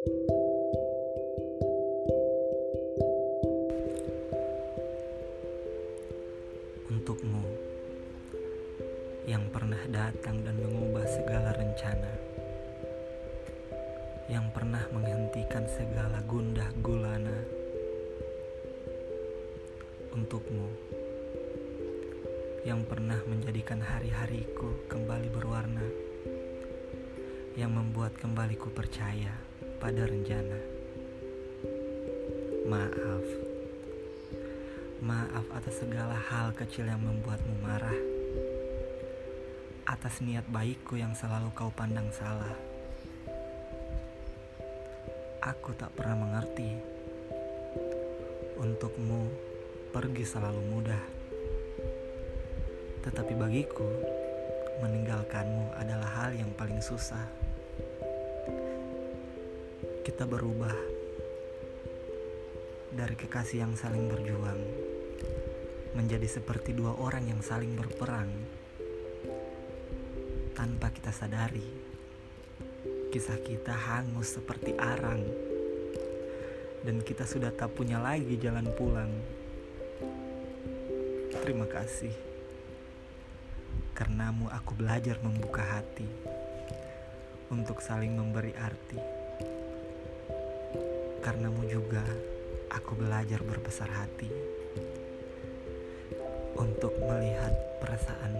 Untukmu yang pernah datang dan mengubah segala rencana, yang pernah menghentikan segala gundah gulana. Untukmu yang pernah menjadikan hari-hariku kembali berwarna, yang membuat kembali ku percaya pada rencana. Maaf, maaf atas segala hal kecil yang membuatmu marah, atas niat baikku yang selalu kau pandang salah. Aku tak pernah mengerti, untukmu pergi selalu mudah tetapi bagiku, meninggalkanmu adalah hal yang paling susah. Kita berubah dari kekasih yang saling berjuang menjadi seperti dua orang yang saling berperang tanpa kita sadari. Kisah kita hangus seperti arang, dan kita sudah tak punya lagi jalan pulang. Terima kasih. Karenamu aku belajar membuka hati untuk saling memberi arti. Karenamu juga aku belajar berbesar hati untuk melihat perasaanmu mati.